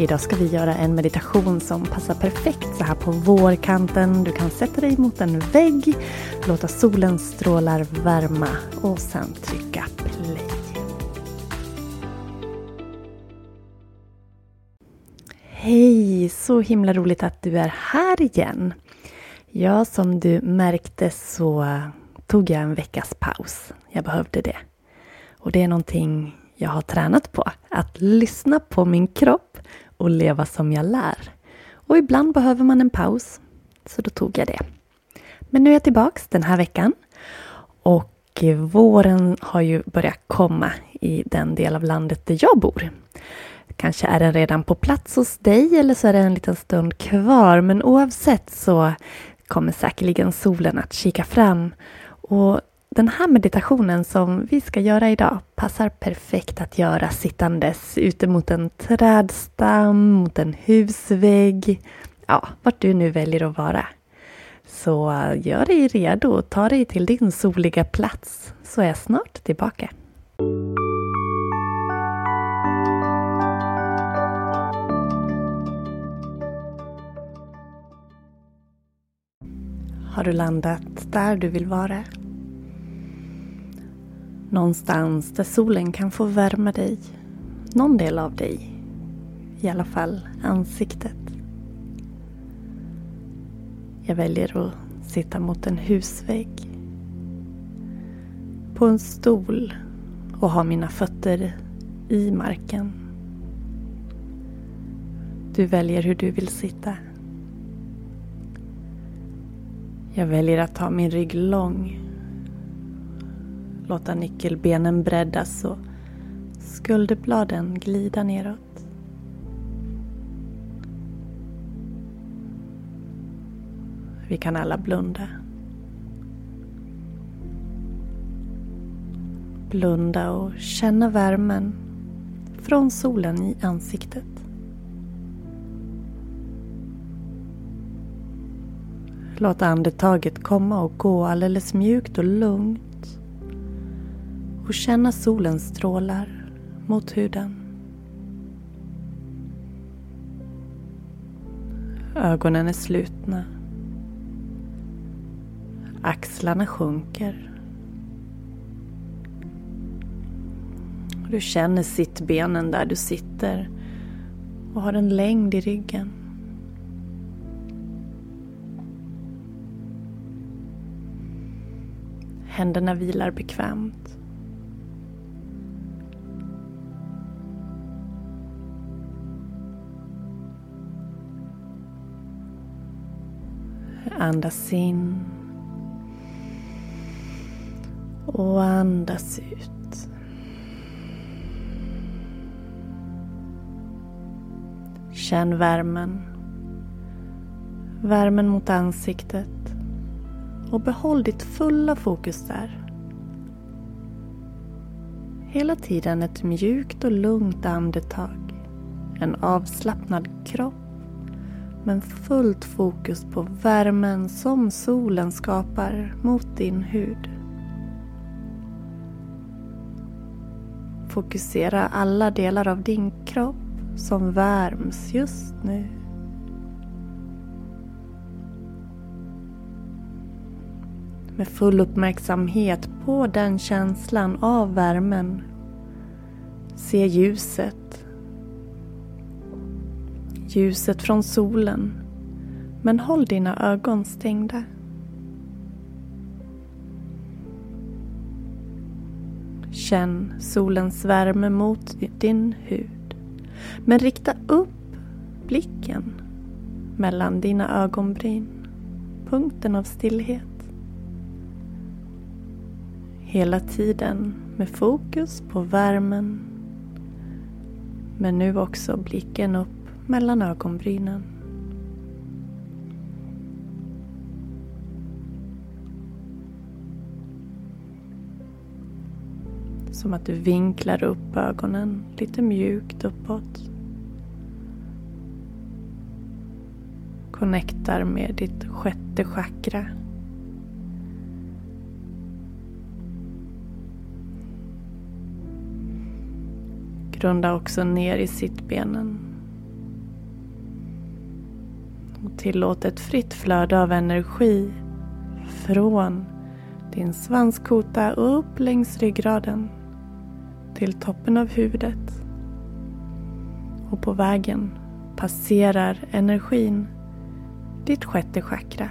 Idag ska vi göra en meditation som passar perfekt så här på vårkanten. Du kan sätta dig mot en vägg, låta solens strålar värma och sen trycka play. Hej! Så himla roligt att du är här igen. Ja, som du märkte så tog jag en veckas paus. Jag behövde det. Och det är någonting jag har tränat på. Att lyssna på min kropp och leva som jag lär. Och ibland behöver man en paus, så då tog jag det. Men nu är jag tillbaks den här veckan och eh, våren har ju börjat komma i den del av landet där jag bor. Kanske är den redan på plats hos dig eller så är det en liten stund kvar men oavsett så kommer säkerligen solen att kika fram och den här meditationen som vi ska göra idag passar perfekt att göra sittandes ute mot en trädstam, mot en husvägg, ja, vart du nu väljer att vara. Så eh, gör dig redo och ta dig till din soliga plats så är jag snart tillbaka. Har du landat där du vill vara? Någonstans där solen kan få värma dig. Någon del av dig. I alla fall ansiktet. Jag väljer att sitta mot en husvägg. På en stol och ha mina fötter i marken. Du väljer hur du vill sitta. Jag väljer att ha min rygg lång låta nyckelbenen breddas och skulderbladen glida neråt. Vi kan alla blunda. Blunda och känna värmen från solen i ansiktet. Låt andetaget komma och gå alldeles mjukt och lugnt och känna solens strålar mot huden. Ögonen är slutna. Axlarna sjunker. Du känner sittbenen där du sitter och har en längd i ryggen. Händerna vilar bekvämt. Andas in. Och andas ut. Känn värmen. Värmen mot ansiktet. Och behåll ditt fulla fokus där. Hela tiden ett mjukt och lugnt andetag. En avslappnad kropp men fullt fokus på värmen som solen skapar mot din hud. Fokusera alla delar av din kropp som värms just nu. Med full uppmärksamhet på den känslan av värmen. Se ljuset. Ljuset från solen. Men håll dina ögon stängda. Känn solens värme mot din hud. Men rikta upp blicken mellan dina ögonbryn. Punkten av stillhet. Hela tiden med fokus på värmen. Men nu också blicken upp mellan ögonbrynen. Som att du vinklar upp ögonen lite mjukt uppåt. Connectar med ditt sjätte chakra. Grunda också ner i sittbenen. Tillåt ett fritt flöde av energi från din svanskota upp längs ryggraden till toppen av huvudet. Och på vägen passerar energin ditt sjätte chakra,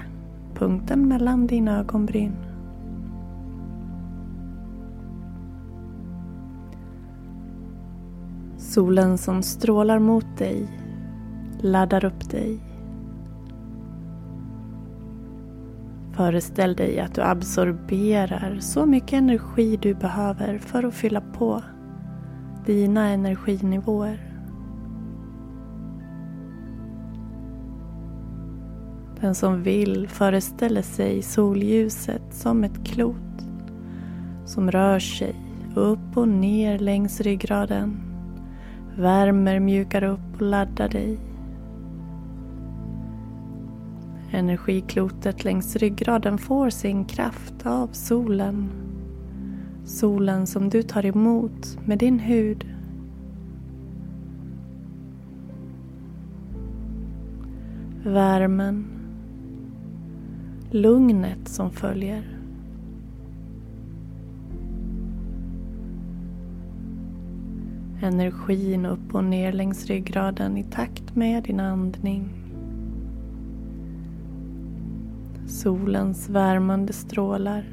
punkten mellan dina ögonbryn. Solen som strålar mot dig laddar upp dig. Föreställ dig att du absorberar så mycket energi du behöver för att fylla på dina energinivåer. Den som vill föreställer sig solljuset som ett klot som rör sig upp och ner längs ryggraden, värmer, mjukar upp och laddar dig. Energiklotet längs ryggraden får sin kraft av solen Solen som du tar emot med din hud. Värmen. Lugnet som följer. Energin upp och ner längs ryggraden i takt med din andning. Solens värmande strålar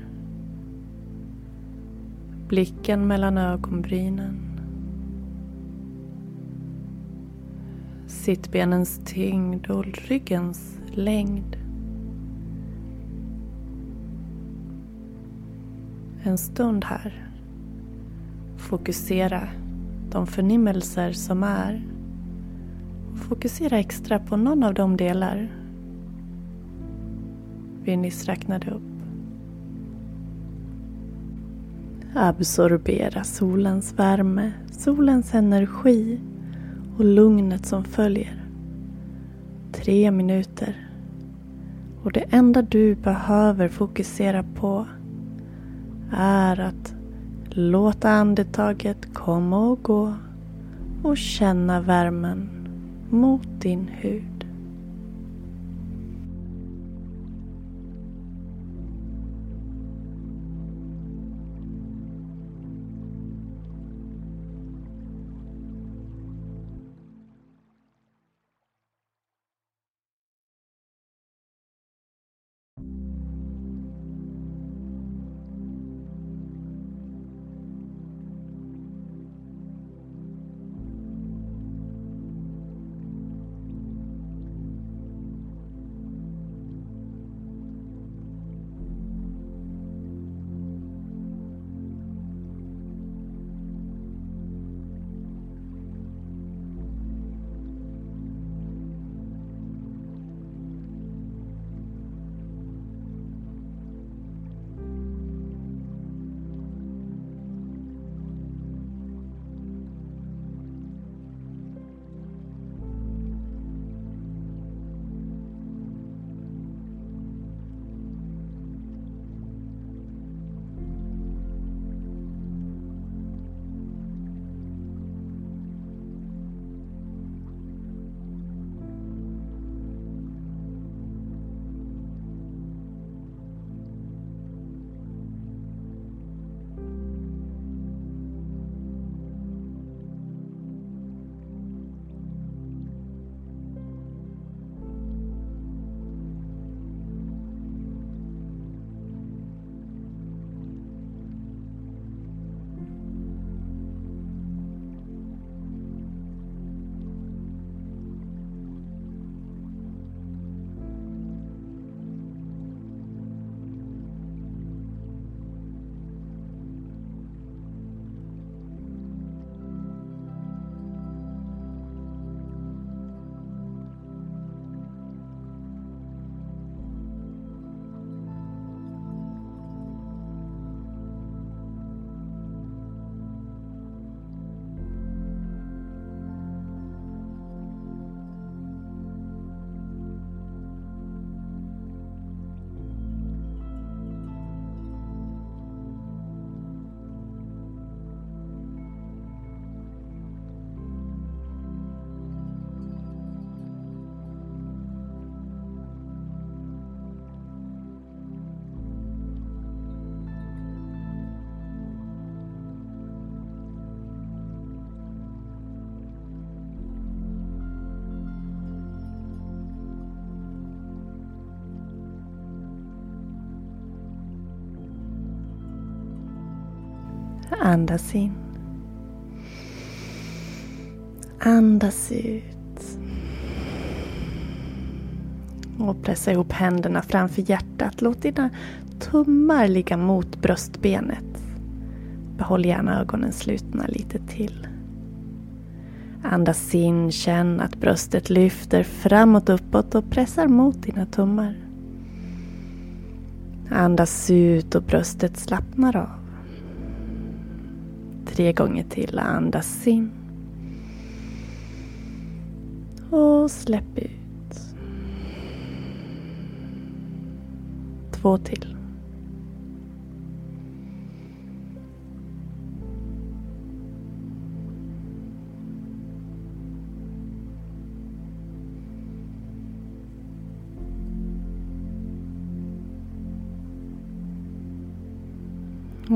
blicken mellan ögonbrynen. Sittbenens tyngd och ryggens längd. En stund här. Fokusera de förnimmelser som är. Fokusera extra på någon av de delar vi nyss räknade upp. Absorbera solens värme, solens energi och lugnet som följer. Tre minuter. Och det enda du behöver fokusera på är att låta andetaget komma och gå och känna värmen mot din hud. Andas in. Andas ut. Och pressa ihop händerna framför hjärtat. Låt dina tummar ligga mot bröstbenet. Behåll gärna ögonen slutna lite till. Andas in, känn att bröstet lyfter framåt, uppåt och pressar mot dina tummar. Andas ut och bröstet slappnar av. Tre gånger till. Andas in. Och släpp ut. Två till.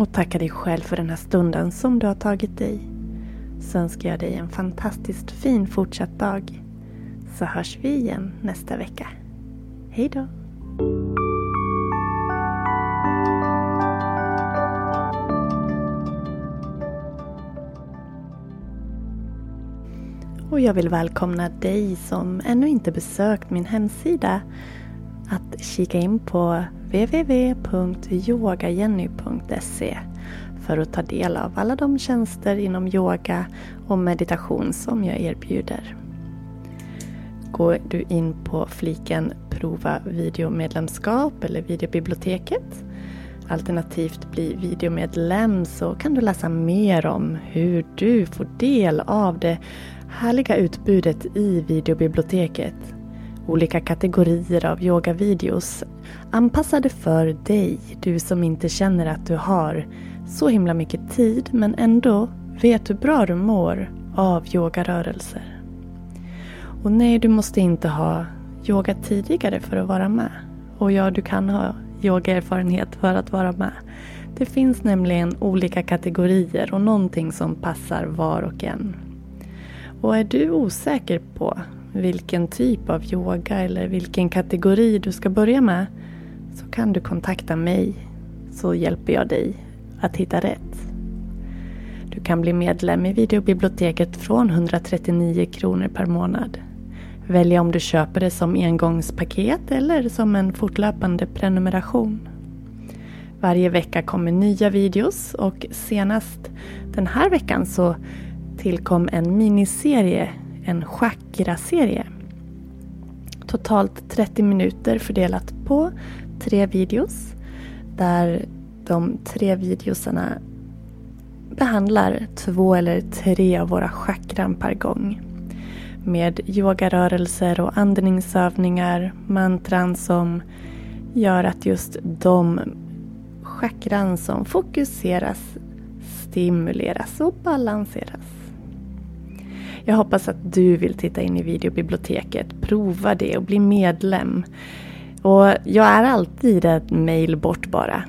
Och tacka dig själv för den här stunden som du har tagit dig. Så önskar jag dig en fantastiskt fin fortsatt dag. Så hörs vi igen nästa vecka. Hej då! Och jag vill välkomna dig som ännu inte besökt min hemsida att kika in på www.yogajenny.se för att ta del av alla de tjänster inom yoga och meditation som jag erbjuder. Går du in på fliken Prova videomedlemskap eller videobiblioteket alternativt bli videomedlem så kan du läsa mer om hur du får del av det härliga utbudet i videobiblioteket olika kategorier av yogavideos anpassade för dig, du som inte känner att du har så himla mycket tid men ändå vet hur bra du mår av yogarörelser. Och nej, du måste inte ha yoga tidigare för att vara med. Och ja, du kan ha yogaerfarenhet för att vara med. Det finns nämligen olika kategorier och någonting som passar var och en. Och är du osäker på vilken typ av yoga eller vilken kategori du ska börja med så kan du kontakta mig så hjälper jag dig att hitta rätt. Du kan bli medlem i videobiblioteket från 139 kronor per månad. Välja om du köper det som engångspaket eller som en fortlöpande prenumeration. Varje vecka kommer nya videos och senast den här veckan så tillkom en miniserie en chakra-serie. Totalt 30 minuter fördelat på tre videos. Där de tre videosarna behandlar två eller tre av våra chakran per gång. Med yogarörelser och andningsövningar, mantran som gör att just de chakran som fokuseras stimuleras och balanseras. Jag hoppas att du vill titta in i videobiblioteket, prova det och bli medlem. Och jag är alltid ett mail bort bara.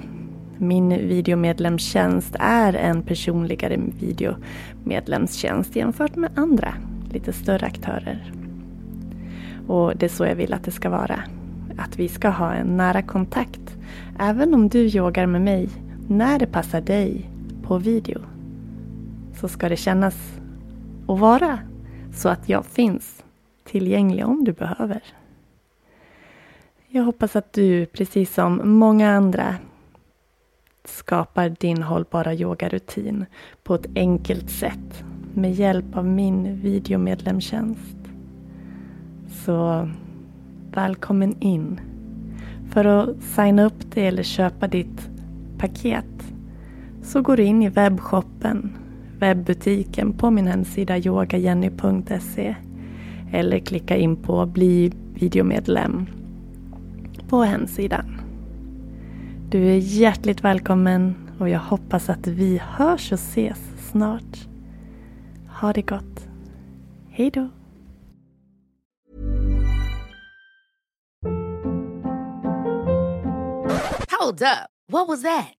Min videomedlemstjänst är en personligare videomedlemstjänst jämfört med andra lite större aktörer. Och det är så jag vill att det ska vara. Att vi ska ha en nära kontakt. Även om du yogar med mig när det passar dig på video. Så ska det kännas och vara så att jag finns tillgänglig om du behöver. Jag hoppas att du, precis som många andra, skapar din hållbara yogarutin på ett enkelt sätt med hjälp av min videomedlemstjänst. Så välkommen in. För att signa upp dig eller köpa ditt paket så går du in i webbshoppen webbutiken på min hemsida yogajenny.se eller klicka in på bli videomedlem på hemsidan. Du är hjärtligt välkommen och jag hoppas att vi hörs och ses snart. Ha det gott. Hej då! Hold up. What was that?